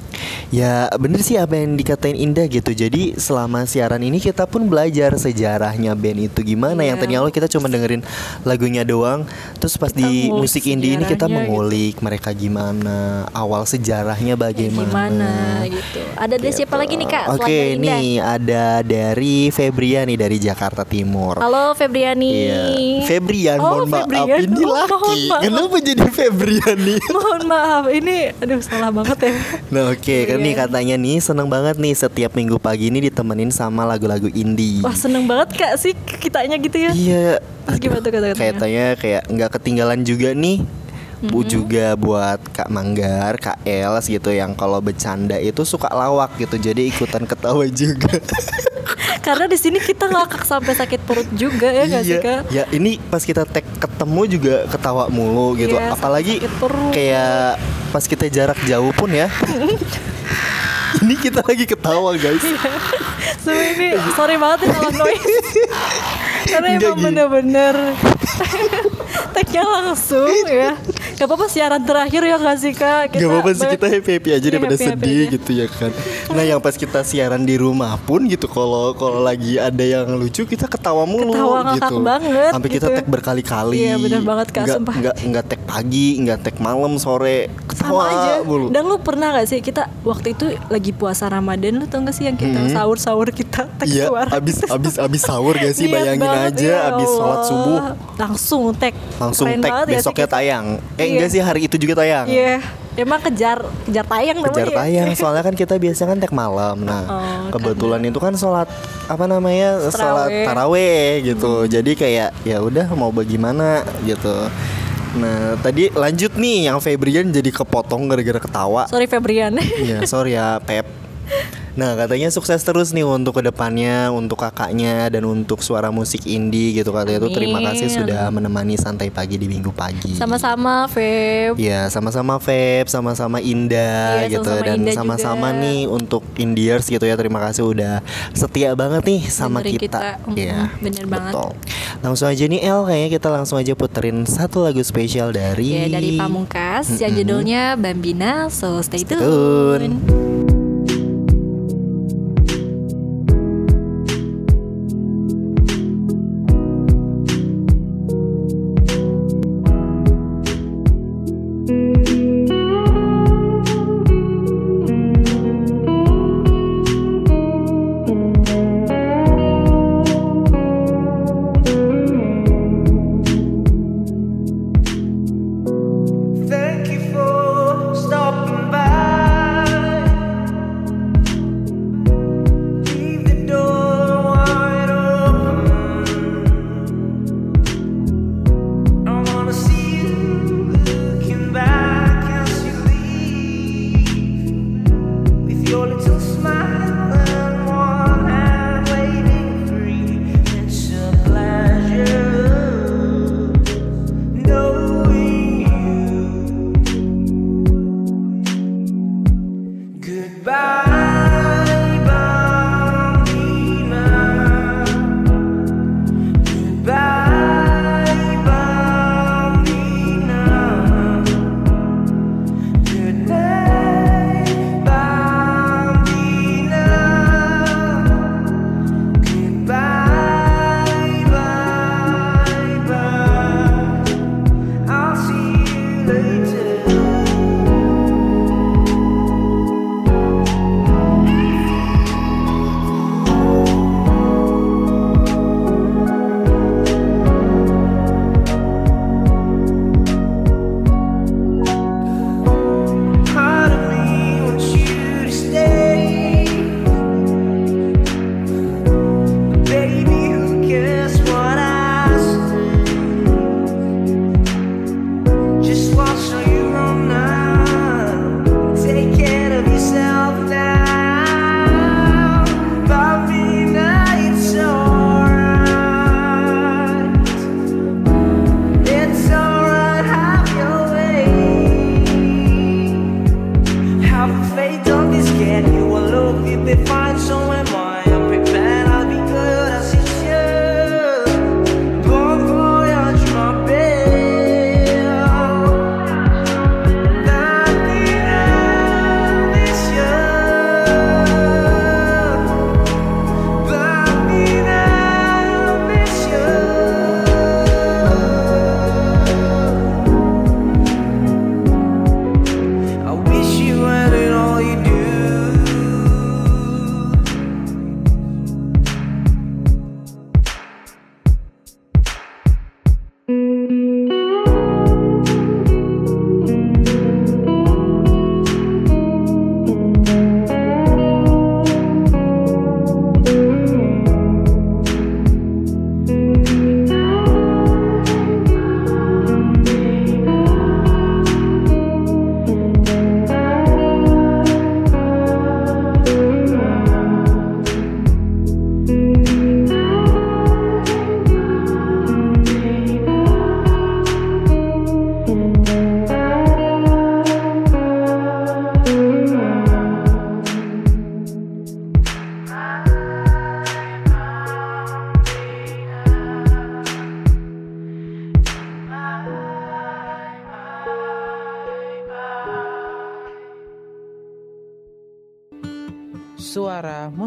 Ya bener sih apa yang dikatain Indah gitu. Jadi selama siaran ini kita pun belajar sejarahnya band itu gimana. Yang Iya. lo kita cuma dengerin lagunya doang Terus pas di ngulik musik indie ini kita mengulik mereka gimana Awal sejarahnya bagaimana. gimana gitu. Ada dari siapa lagi nih kak Oke Indah? nih ada dari Febriani dari Jakarta Timur. Halo Febriani. Iya. Febrian Oh, mohon maaf Febrian. ini [LAUGHS] Oh, laki. mohon maaf. Kenapa jadi Febriani [LAUGHS] mohon maaf ini aduh salah banget ya Nah oke kan nih Iya. katanya nih seneng banget nih setiap minggu pagi ini ditemenin sama lagu-lagu indie. wah seneng banget kak sih kitanya gitu ya Iya. Terus gimana tuh kata-katanya? Kayak tanya kayak nggak ketinggalan juga nih. Bu Mm-hmm. juga buat Kak Manggar, Kak Els gitu yang kalau bercanda itu suka lawak gitu. Jadi ikutan [LAUGHS] ketawa juga. karena di sini kita ngakak sampai sakit perut juga ya nggak sih kak Ya ini pas kita tag ketemu juga ketawa mulu gitu. Iya, Apalagi kayak pas kita jarak jauh pun ya. [LAUGHS] ini kita lagi ketawa guys. Semua ini sorry banget ya kalau noise [LAUGHS] Karena emang bener-bener [LAUGHS] Tag-nya langsung ya Gak apa-apa siaran terakhir ya gak sih kak Gak apa-apa sih kita happy happy aja Iya, daripada happy-happy sedih aja. gitu ya kan. Nah yang pas kita siaran di rumah pun gitu kalau kalau lagi ada yang lucu kita ketawa mulu Ketawa ngakak gitu. banget Sampai kita gitu. tag berkali-kali. Iya, bener banget, Kak, Nggak, sumpah. nggak nggak tag pagi, nggak tag malam sore. Ketawa sama aja mulu. Dan lu pernah gak sih kita waktu itu lagi puasa Ramadan Lu tau gak sih yang kita Mhm. sahur-sahur kita tag Iya, suara abis abis abis sahur gak sih Niat bayangin banget, aja ya abis sholat subuh Langsung tag langsung Keren banget ya besoknya kita. tayang. Eh Iya. enggak sih hari itu juga tayang. Iya Emang kejar kejar tayang kejar namanya ya? tayang soalnya kan kita biasanya kan tag malam nah Oh, kebetulan itu kan sholat apa namanya sholat Taraweh. gitu jadi kayak ya udah mau bagaimana gitu nah tadi lanjut nih yang Febrian jadi kepotong gara-gara ketawa Sorry Febrian Iya sorry ya Pep [LAUGHS] Nah katanya sukses terus nih untuk ke depannya Untuk kakaknya dan untuk suara musik indie gitu Katanya itu terima kasih sudah menemani santai pagi di minggu pagi Sama-sama Feb Iya, sama-sama Feb, sama-sama Indah Iya, gitu sama-sama dan Indah sama-sama nih untuk Indiers gitu ya. Terima kasih udah setia banget nih sama Dengerin kita. kita. Iya. bener banget. Betul. Langsung aja nih El kayaknya kita langsung aja puterin satu lagu spesial dari Ya dari Pamungkas yang Mm-mm. judulnya Bambina So stay, Stay tune. tune.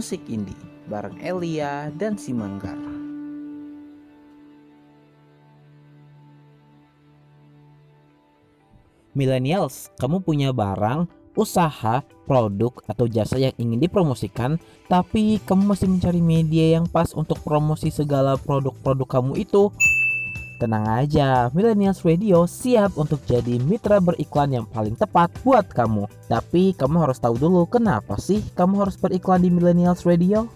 Musik Indie bareng Elia dan Simanggar. Millennials, kamu punya barang, usaha, produk, atau jasa yang ingin dipromosikan, tapi kamu masih mencari media yang pas untuk promosi segala produk-produk kamu itu. Tenang aja, Millennials Radio siap untuk jadi mitra beriklan yang paling tepat buat kamu. Tapi kamu harus tahu dulu kenapa sih kamu harus beriklan di Millennials Radio?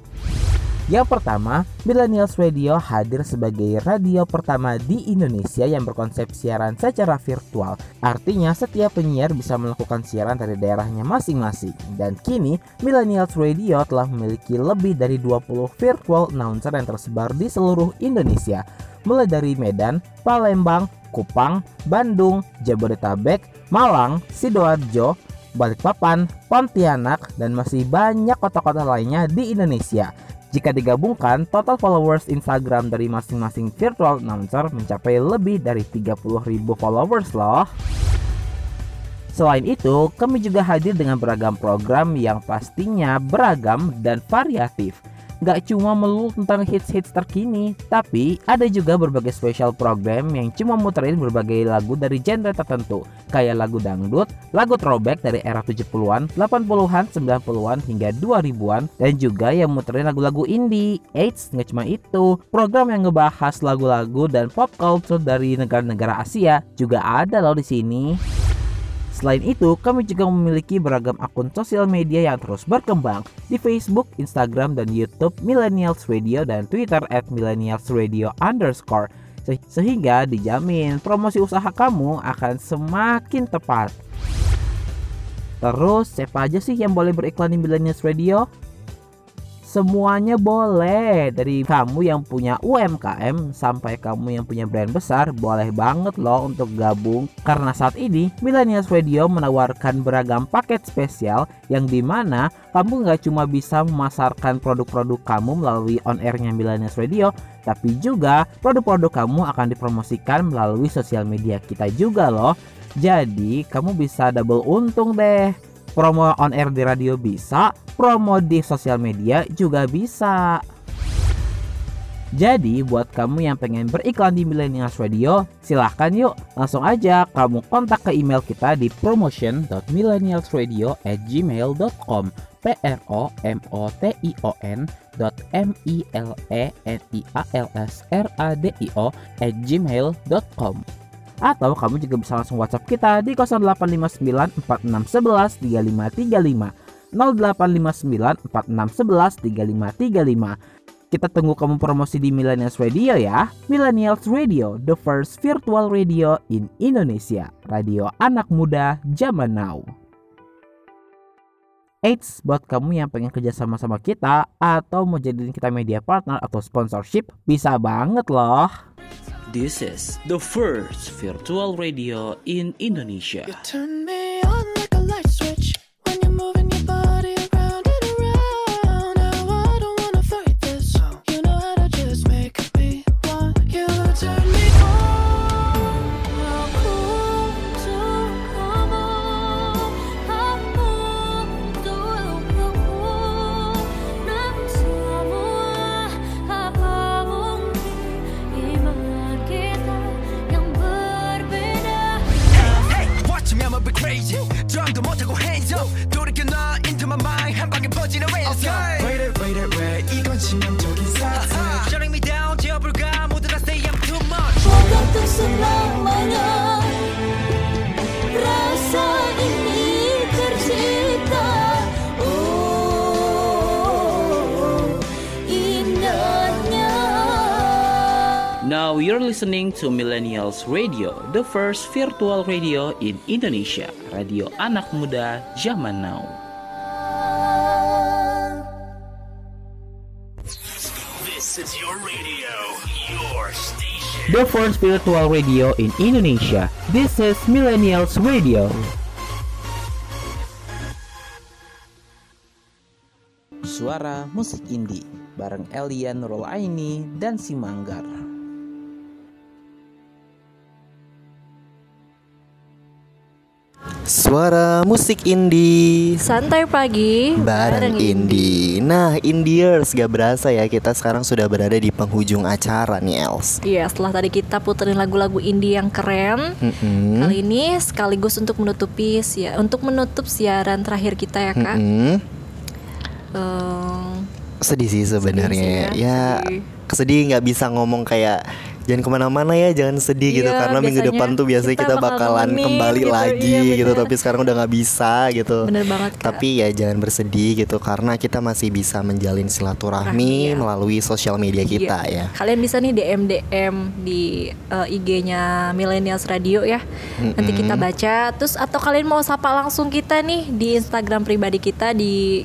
Yang pertama, Millennials Radio hadir sebagai radio pertama di Indonesia yang berkonsep siaran secara virtual. Artinya setiap penyiar bisa melakukan siaran dari daerahnya masing-masing. Dan kini, Millennials Radio telah memiliki lebih dari 20 virtual announcer yang tersebar di seluruh Indonesia. Mulai dari Medan, Palembang, Kupang, Bandung, Jabodetabek, Malang, Sidoarjo, Balikpapan, Pontianak, dan masih banyak kota-kota lainnya di Indonesia. Jika digabungkan, total followers Instagram dari masing-masing virtual announcer mencapai lebih dari 30.000 followers loh. Selain itu, kami juga hadir dengan beragam program yang pastinya beragam dan variatif. Gak cuma melulu tentang hits-hits terkini, tapi ada juga berbagai special program yang cuma muterin berbagai lagu dari genre tertentu, kayak lagu dangdut, lagu throwback dari era 70-an, 80-an, 90-an hingga 2000-an, dan juga yang muterin lagu-lagu indie. Eits, nggak cuma itu, program yang ngebahas lagu-lagu dan pop culture dari negara-negara Asia juga ada loh di sini. Selain itu, kami juga memiliki beragam akun sosial media yang terus berkembang di Facebook, Instagram, dan YouTube Millennials Radio dan Twitter at Millennials Radio underscore Se- sehingga dijamin promosi usaha kamu akan semakin tepat. Terus, siapa aja sih yang boleh beriklan di Millennials Radio? Semuanya boleh. Dari kamu yang punya UMKM Sampai kamu yang punya brand besar Boleh banget loh untuk gabung. Karena saat ini Millennials Radio menawarkan beragam paket spesial Yang di mana kamu nggak cuma bisa memasarkan produk-produk kamu melalui on-airnya Millennials Radio Tapi juga produk-produk kamu akan dipromosikan melalui sosial media kita juga loh. Jadi kamu bisa double untung deh promo on air di radio bisa, promo di sosial media juga bisa. Jadi buat kamu yang pengen beriklan di Millennials Radio, silahkan yuk langsung aja kamu kontak ke email kita di promotion.millennialsradio at gmail.com p r o m o t i o n m i l e n i a l s r a d i o gmail.com atau kamu juga bisa langsung WhatsApp kita di 0859 4611 3535 0859 4611 3535 kita tunggu kamu promosi di Millennials Radio ya. Millennials Radio, the first virtual radio in Indonesia. Radio anak muda zaman now. Eits, buat kamu yang pengen kerja sama-sama kita Atau mau jadiin kita media partner atau sponsorship Bisa banget loh This is the first virtual radio in Indonesia. Turn me on like a light switch when you're moving your body drum도 못하고 hands up. You're listening to Millennials Radio, the first virtual radio in Indonesia. Radio anak muda zaman now. This is your radio, your station. The first virtual radio in Indonesia This is Millennials Radio Suara musik indie bareng Elia Nurul Aini dan si Suara musik indie Santai pagi bareng indie. Nah, Indiers gak berasa ya kita sekarang sudah berada di penghujung acara nih Els. Iya, setelah tadi kita puterin lagu-lagu indie yang keren, Mm-mm. kali ini sekaligus untuk menutupi ya, untuk menutup siaran terakhir kita ya kak. Mm-mm. Ehm, Sedih sih sebenarnya. Sedih sih Ya, kesedih nggak bisa ngomong kayak jangan ke mana-mana ya, jangan sedih gitu Iya, karena minggu depan tuh biasanya kita kita, bakal bakalan kembali gitu, lagi iya, gitu. Tapi sekarang udah nggak bisa gitu. Bener banget, Kak. Tapi ya jangan bersedih gitu karena kita masih bisa menjalin silaturahmi Rahmi, ya. melalui sosial media kita iya. ya. Kalian bisa nih DM DM di eh, IG-nya Millennials Radio ya. Nanti Mm-mm. kita baca. Terus atau kalian mau sapa langsung kita nih di Instagram pribadi kita di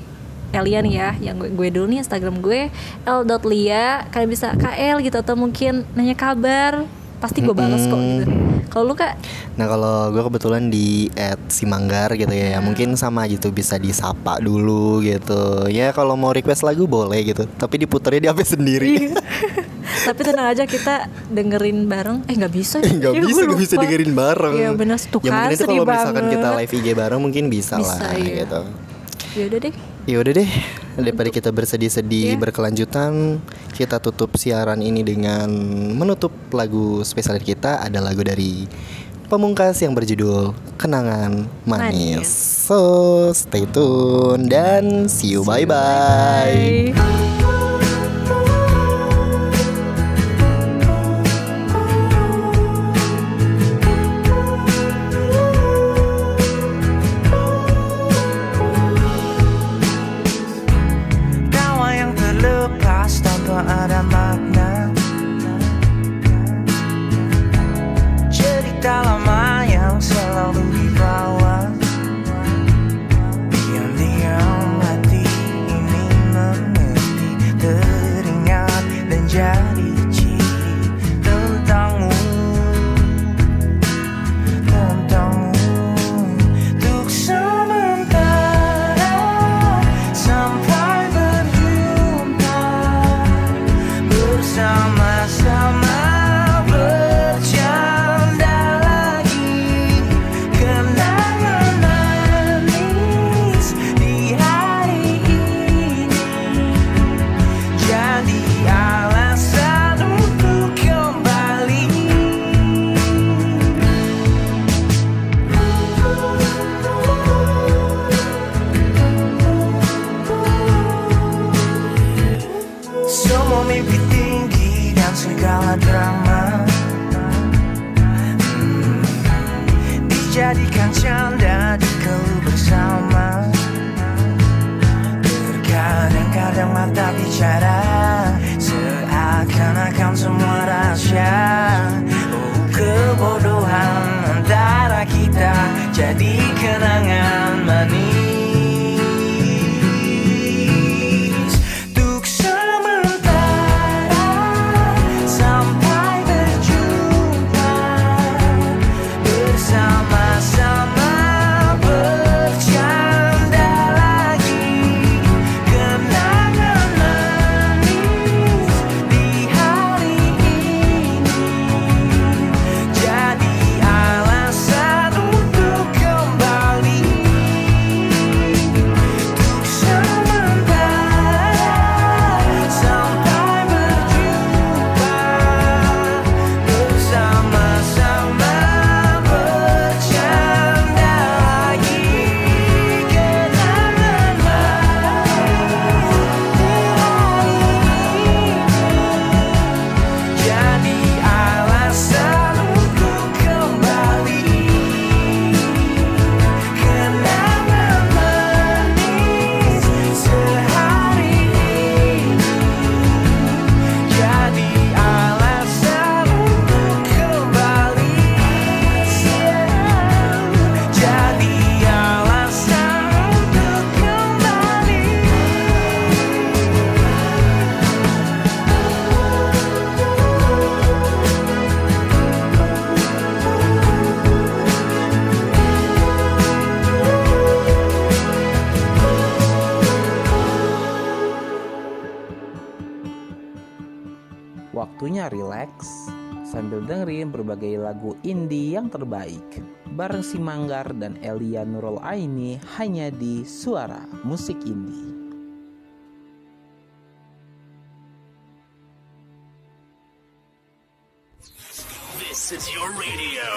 Elian ya, yang gue, gue dulu nih Instagram gue l.lia kalian bisa KL gitu atau mungkin nanya kabar pasti gue balas kok gitu. Kalau lu kak, Nah kalau gue kebetulan di @simanggar gitu ya, ya mungkin sama gitu bisa disapa dulu gitu. Ya kalau mau request lagu boleh gitu, tapi diputernya di HP sendiri. [LAUGHS] tapi tenang aja kita dengerin bareng. Eh nggak bisa, Eh, [LAUGHS] nggak Ya, bisa, nggak bisa dengerin bareng. Iya benar tuh ya kan mungkin itu kalau misalkan kita live IG bareng mungkin bisa, Bisa, lah iya. gitu. Ya udah deh. Ya udah deh, daripada kita bersedih-sedih Iya. berkelanjutan, kita tutup siaran ini dengan menutup lagu spesial kita ada lagu dari Pemungkas yang berjudul Kenangan Manis. Manis. So, stay tune dan see you bye kenangan manis bareng si Manggar dan Elia Nurul Aini hanya di Suara Musik Indie. This is your radio,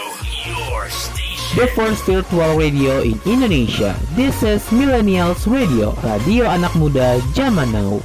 your station. The first virtual radio in Indonesia. This is Millennials Radio, radio anak muda zaman now.